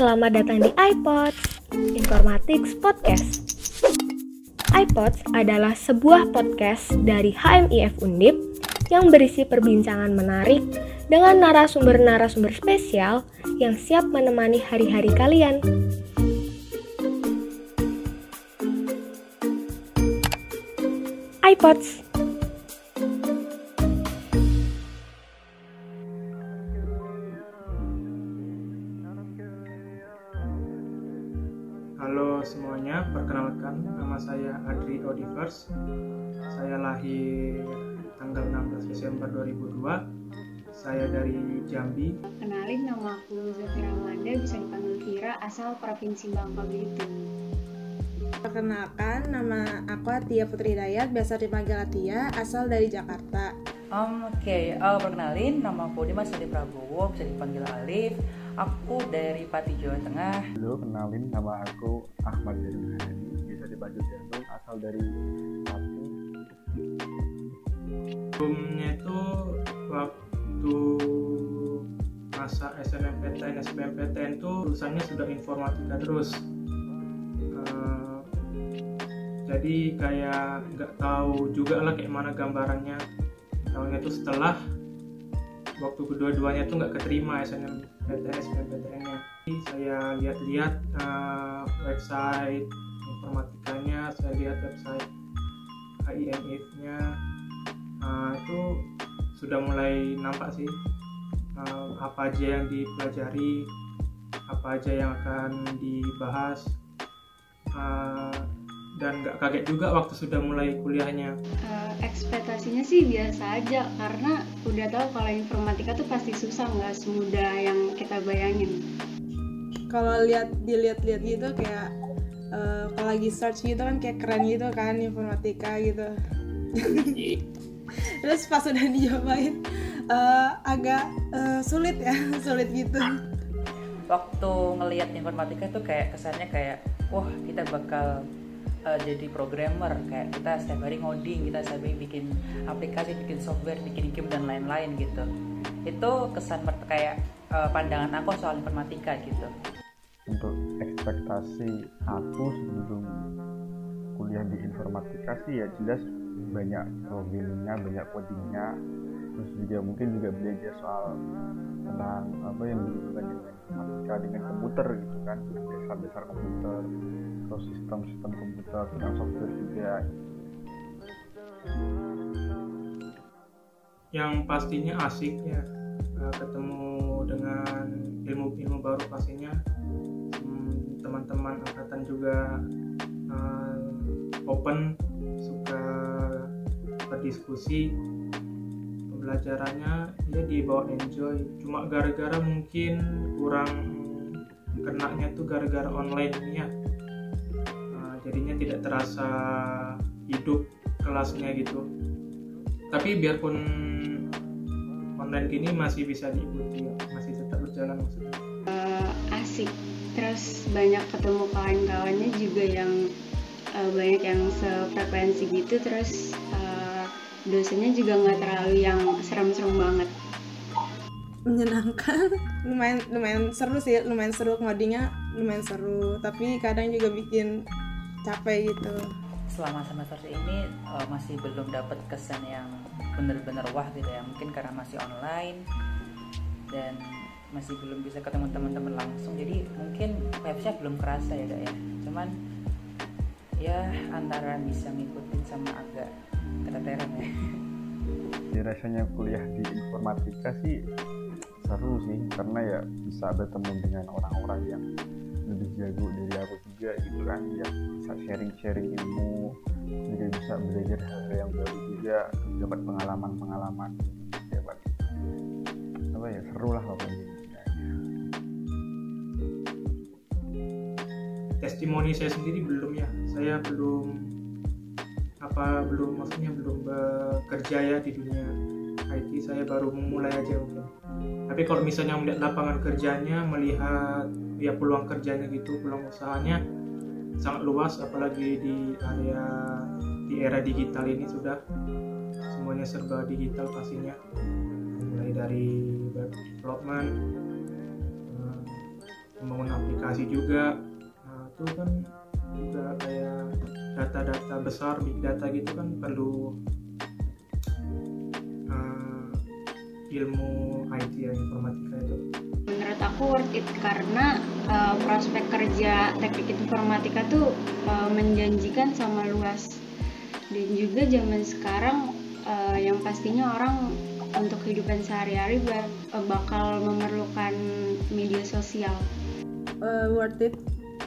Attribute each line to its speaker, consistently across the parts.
Speaker 1: selamat datang di iPods, Informatics Podcast. iPods adalah sebuah podcast dari HMIF Undip yang berisi perbincangan menarik dengan narasumber-narasumber spesial yang siap menemani hari-hari kalian. iPods
Speaker 2: Halo semuanya, perkenalkan nama saya Adri Odivers. Saya lahir tanggal 16 Desember 2002. Saya dari Jambi.
Speaker 3: Kenalin nama aku Zafira Amanda, bisa dipanggil Vira, asal Provinsi Bangka Belitung.
Speaker 4: Perkenalkan, nama aku Atia Putri Dayat, biasa dipanggil Atia, asal dari Jakarta.
Speaker 5: Um, Oke, uh, perkenalin nama aku Dimas Adi Prabowo, bisa dipanggil Alif. Aku dari Pati Jawa Tengah.
Speaker 6: Halo, kenalin nama aku Ahmad Januhani, bisa dipanggil Jantung, asal dari Pati.
Speaker 2: Sebelumnya itu waktu masa SNMPTN, SBMPTN itu jurusannya sudah informatika terus. Eh, jadi kayak nggak tahu juga lah kayak mana gambarannya. Tahunya itu setelah waktu kedua-duanya tuh nggak keterima SNMPTN, SBMPTN-nya. Jadi Saya lihat-lihat eh, website informatikanya, saya lihat website HIMF-nya, Nah, itu sudah mulai nampak sih eh, apa aja yang dipelajari, apa aja yang akan dibahas, Eh, dan nggak kaget juga waktu sudah mulai kuliahnya.
Speaker 3: Eh, ekspektasinya sih biasa aja, karena udah tahu kalau informatika tuh pasti susah, nggak semudah yang kita bayangin.
Speaker 4: Kalau lihat dilihat-lihat gitu kayak eh, kalau lagi search gitu kan kayak keren gitu kan informatika gitu. Terus pas udah dicobain eh, agak eh, sulit ya, sulit gitu.
Speaker 5: Waktu ngelihat informatika itu kayak kesannya kayak, wah kita bakal uh, jadi programmer, kayak kita setiap hari ngoding, kita setiap hari bikin aplikasi, bikin software, bikin game dan lain-lain gitu. Itu kesan kayak uh, pandangan aku soal informatika gitu.
Speaker 6: Untuk ekspektasi aku sebelum kuliah di informatika sih ya jelas banyak programmingnya, banyak codingnya, terus juga mungkin juga belajar soal tentang apa yang berhubungan dengan informatika dengan komputer gitu kan, dasar-dasar komputer, terus sistem-sistem komputer, tentang software juga.
Speaker 2: Yang pastinya asik ya eh, ketemu dengan ilmu-ilmu baru pastinya. Hmm, Teman-teman angkatan juga eh, open, suka berdiskusi pembelajarannya ya dibawa enjoy. Cuma gara-gara mungkin kurang kenanya tuh gara-gara online ya Nah, jadinya tidak terasa hidup kelasnya gitu. Tapi biarpun online gini masih bisa diikuti ya. Masih tetap berjalan maksudnya.
Speaker 3: Eh, asik, terus banyak ketemu kawan-kawannya juga yang eh, banyak yang sefrekuensi gitu, terus eh, dosennya juga nggak terlalu yang serem-serem banget.
Speaker 4: Menyenangkan, lumayan lumayan seru sih, lumayan seru ngodingnya, lumayan seru. Tapi kadang juga bikin capek gitu.
Speaker 5: Selama semester ini uh, masih belum dapat kesan yang bener-bener wah gitu ya. Mungkin karena masih online dan masih belum bisa ketemu teman-teman langsung. Jadi mungkin vibes-nya belum kerasa ya, Dak ya. Cuman ya antara bisa ngikutin sama agak keteteran ya.
Speaker 6: Ya, rasanya kuliah di informatika sih seru sih karena ya bisa bertemu dengan orang-orang yang lebih jago dari aku juga gitu kan yang bisa sharing-sharing ilmu juga bisa belajar hal yang baru juga dapat pengalaman-pengalaman dapat apa ya seru lah pokoknya.
Speaker 2: Testimoni saya sendiri belum ya. Saya belum apa belum maksudnya belum bekerja ya di dunia IT saya baru memulai aja mungkin. Tapi kalau misalnya melihat lapangan kerjanya melihat ya peluang kerjanya gitu peluang usahanya sangat luas apalagi di area di era digital ini sudah semuanya serba digital pastinya. Mulai dari web development eh, membangun aplikasi juga. Nah itu kan juga kayak data-data besar big data gitu kan perlu uh, ilmu IT ya informatika itu.
Speaker 3: Menurut aku worth it karena uh, prospek kerja teknik informatika tuh uh, menjanjikan sama luas. Dan juga zaman sekarang uh, yang pastinya orang untuk kehidupan sehari-hari bakal memerlukan media sosial.
Speaker 4: Uh, worth it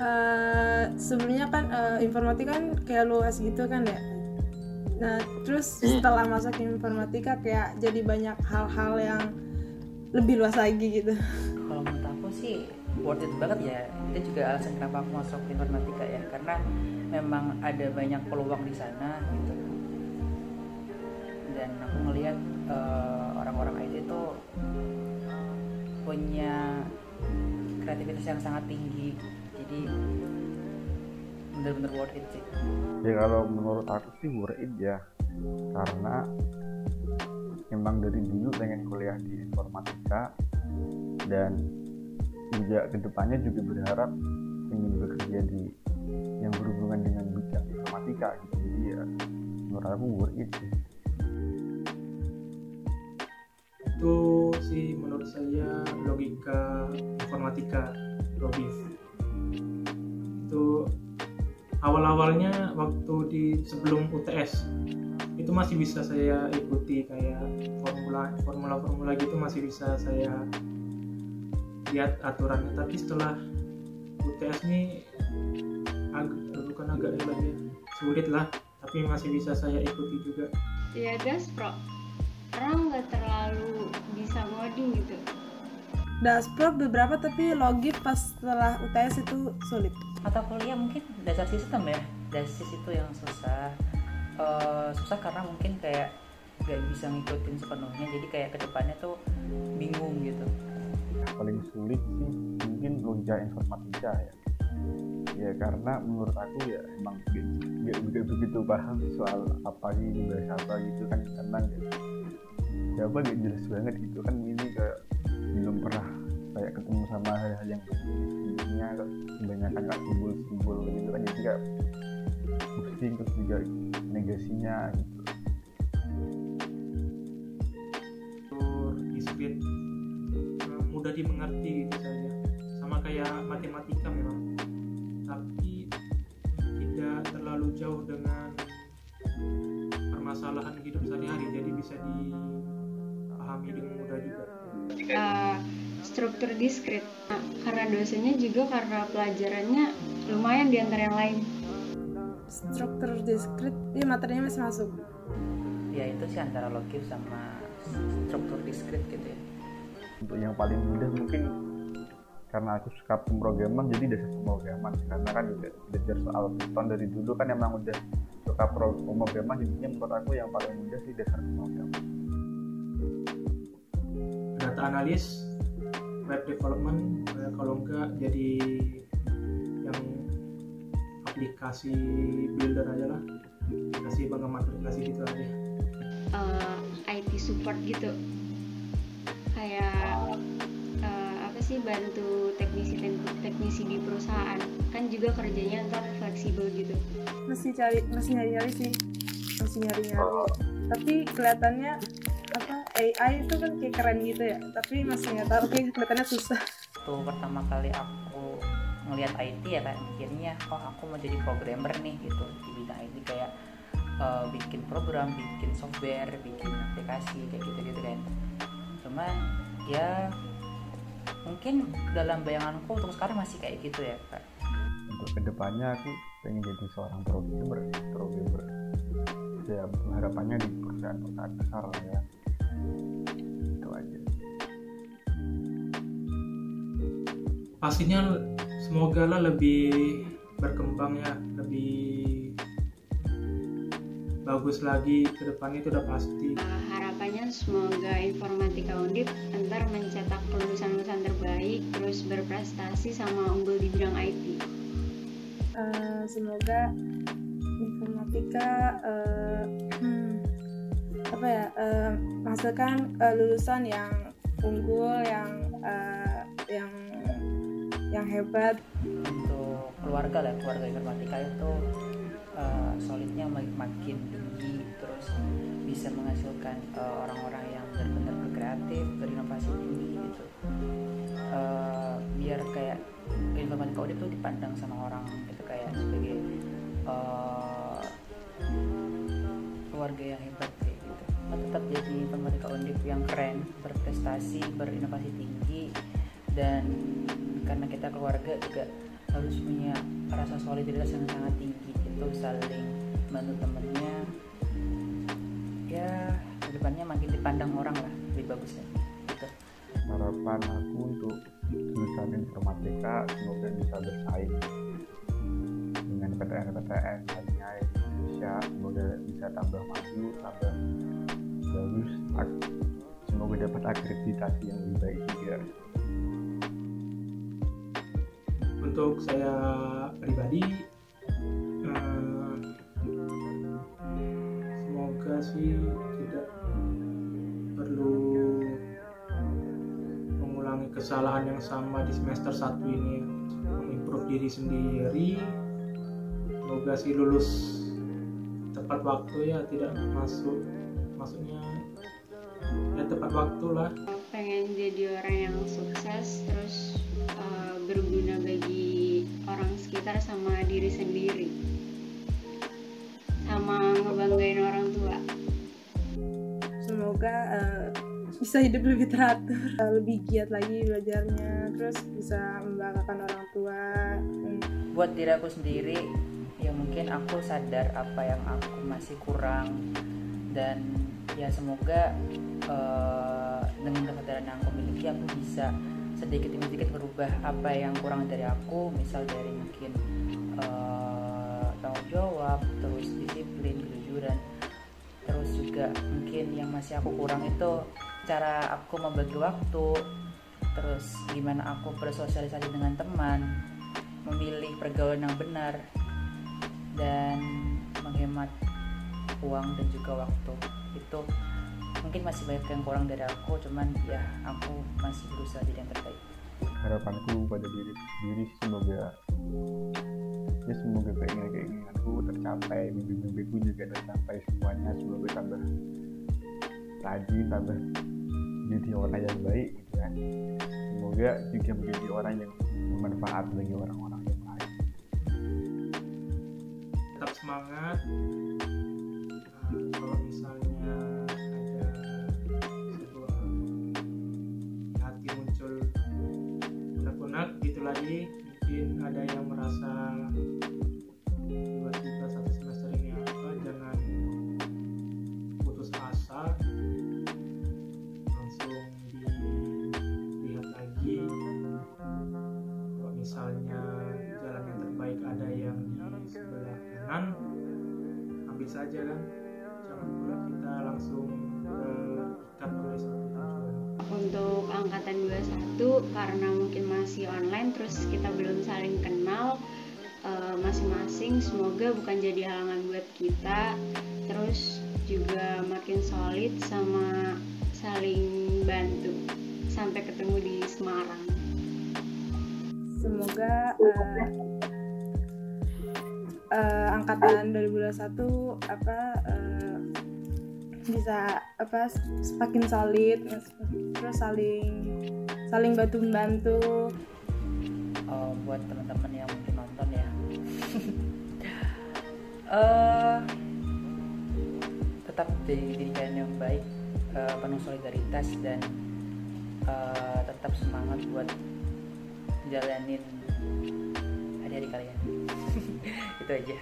Speaker 4: uh, sebenarnya kan uh, informatika kan kayak luas gitu kan ya? Nah terus setelah masuk informatika kayak jadi banyak hal-hal yang lebih luas lagi gitu.
Speaker 5: Kalau menurut aku sih worth it banget ya. Itu juga alasan kenapa aku masuk informatika ya. Karena memang ada banyak peluang di sana gitu. Dan aku ngelihat uh, orang-orang IT itu punya kreativitas yang sangat tinggi jadi bener-bener worth it sih.
Speaker 6: Ya kalau menurut aku sih worth it ya. Karena emang dari dulu pengen kuliah di informatika dan juga ke depannya juga berharap ingin bekerja di yang berhubungan dengan bidang informatika gitu. Jadi ya menurut aku worth it sih.
Speaker 2: Itu sih menurut saya logika informatika logis itu awal-awalnya waktu di sebelum UTS itu masih bisa saya ikuti kayak formula formula formula gitu masih bisa saya lihat aturannya. Tapi setelah UTS ini agak bukan agak ribet ya sulit lah tapi masih bisa saya ikuti juga.
Speaker 3: Ya gas pro orang nggak terlalu bisa ngoding gitu
Speaker 4: Daspro beberapa tapi logit pas setelah UTS itu sulit.
Speaker 5: Mata kuliah mungkin dasar sistem ya? Dasar itu yang susah. Uh, susah karena mungkin kayak gak bisa ngikutin sepenuhnya. Jadi kayak ke depannya tuh bingung gitu.
Speaker 6: Paling sulit sih mungkin logika informatika ya. Ya karena menurut aku ya emang gak, gak begitu paham soal apa ini bahasa apa gitu kan karena ya apa gak jelas banget gitu kan belum pernah kayak ketemu sama hal-hal yang sebelumnya kebanyakan kayak simbol-simbol gitu kan jadi kayak pusing terus juga negasinya gitu.
Speaker 2: Diskrit mudah dimengerti gitu sama kayak matematika memang. Tapi tidak terlalu jauh dengan permasalahan hidup sehari-hari jadi bisa dipahami dengan mudah juga
Speaker 3: uh, struktur diskrit. Nah, karena dosennya juga karena pelajarannya lumayan di antara yang lain.
Speaker 4: Struktur diskrit ini materinya masih masuk?
Speaker 5: Ya itu sih antara logis sama struktur diskrit gitu ya.
Speaker 6: Untuk yang paling mudah mungkin karena aku suka pemrograman jadi dasar pemrograman. Karena kan juga belajar soal Python dari dulu kan emang udah suka pemrograman. Jadinya menurut aku yang paling mudah sih dasar pemrograman
Speaker 2: data analis web development kalau enggak jadi yang aplikasi builder aja lah. Aplikasi pengembangan aplikasi gitu aja.
Speaker 3: Uh, IT support gitu. Kayak uh, apa sih bantu teknisi teknisi di perusahaan. Kan juga kerjanya ntar fleksibel gitu.
Speaker 4: Masih cari masih nyari nyari sih. Masih nyari nyari tapi kelihatannya AI itu kan kayak keren gitu ya. Tapi masih nggak tahu kayak kelihatannya susah.
Speaker 5: Tuh pertama kali aku ngelihat IT ya kan akhirnya oh aku mau jadi programmer nih gitu. Di bidang IT kayak uh, bikin program bikin software bikin aplikasi kayak gitu gitu kan. Cuman ya mungkin dalam bayanganku untuk sekarang masih kayak gitu ya kak.
Speaker 6: Untuk ke depannya aku pengen jadi seorang programmer programmer. Ya harapannya di perusahaan-perusahaan besar lah ya
Speaker 2: pastinya semoga lah lebih berkembang ya lebih bagus lagi ke depannya itu udah pasti.
Speaker 3: Uh, harapannya semoga informatika undip ntar mencetak lulusan-lulusan terbaik terus berprestasi sama unggul di bidang IT
Speaker 4: uh, semoga informatika uh, hmm, apa ya uh, menghasilkan uh, lulusan yang unggul yang hebat.
Speaker 5: Untuk keluarga lah keluarga informatika itu uh, solidnya mak- makin tinggi terus bisa menghasilkan uh, orang-orang yang benar-benar berkreatif berinovasi tinggi gitu. Uh, biar kayak informatika audit tuh dipandang sama orang itu kayak sebagai uh, keluarga yang hebat kayak gitu. Nah, tetap jadi informatika undip yang keren berprestasi berinovasi tinggi dan karena kita keluarga juga harus punya rasa solidaritas yang sangat tinggi itu saling bantu temennya. Ya ke depannya makin dipandang orang lah lebih bagus ya gitu.
Speaker 6: Harapan aku untuk jurusan informatika semoga bisa bersaing dengan PTN-PTN lainnya di Indonesia. Semoga bisa tambah maju tambah bagus semoga dapat akreditasi yang lebih baik juga
Speaker 2: untuk saya pribadi eh, semoga sih tidak perlu mengulangi kesalahan yang sama di semester 1 ini. Mengimprove diri sendiri. Semoga sih lulus tepat waktu ya tidak masuk maksudnya ya tepat waktu lah
Speaker 3: pengen jadi orang yang sukses terus uh, berguna bagi orang sekitar sama diri sendiri. Sama ngebanggain orang tua.
Speaker 4: Semoga eh, bisa hidup lebih teratur eh, lebih giat lagi belajarnya terus bisa membanggakan orang tua. Hmm,
Speaker 5: buat diri aku sendiri ya mungkin aku sadar apa yang aku masih kurang. Dan ya semoga eh, dengan kesadaran yang aku miliki aku bisa sedikit demi sedikit merubah apa yang kurang dari aku. Misal dari mungkin eh, tanggung jawab terus disiplin kejujuran terus juga mungkin yang masih aku kurang itu cara aku membagi waktu terus gimana aku bersosialisasi dengan teman memilih pergaulan yang benar dan menghemat uang dan juga waktu. Itu mungkin masih banyak yang kurang dari aku cuman ya aku masih berusaha jadi yang terbaik.
Speaker 6: Harapanku pada diri sih semoga ya semoga keinginan keinginanku tercapai mimpi-mimpiku juga tercapai semuanya. Semoga tambah rajin tambah jadi orang yang baik gitu kan. Semoga juga menjadi orang yang bermanfaat bagi orang-orang yang lain.
Speaker 2: Tetap semangat lagi mungkin ada yang merasa
Speaker 3: online terus kita belum saling kenal eh, masing-masing. Semoga bukan jadi halangan buat kita. Terus juga makin solid sama saling bantu. Sampai ketemu di Semarang.
Speaker 4: Semoga eh, eh, angkatan 2021 apa eh, bisa apa semakin solid terus saling saling bantu membantu
Speaker 5: Eh, buat teman-teman yang mungkin nonton ya. Eh tetap jadi diri kalian yang baik eh, penuh solidaritas dan eh, tetap semangat buat jalanin hari-hari kalian. Itu aja.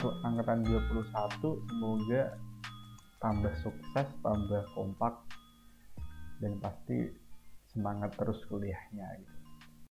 Speaker 6: Untuk angkatan 21 semoga tambah sukses tambah kompak dan pasti semangat terus kuliahnya gitu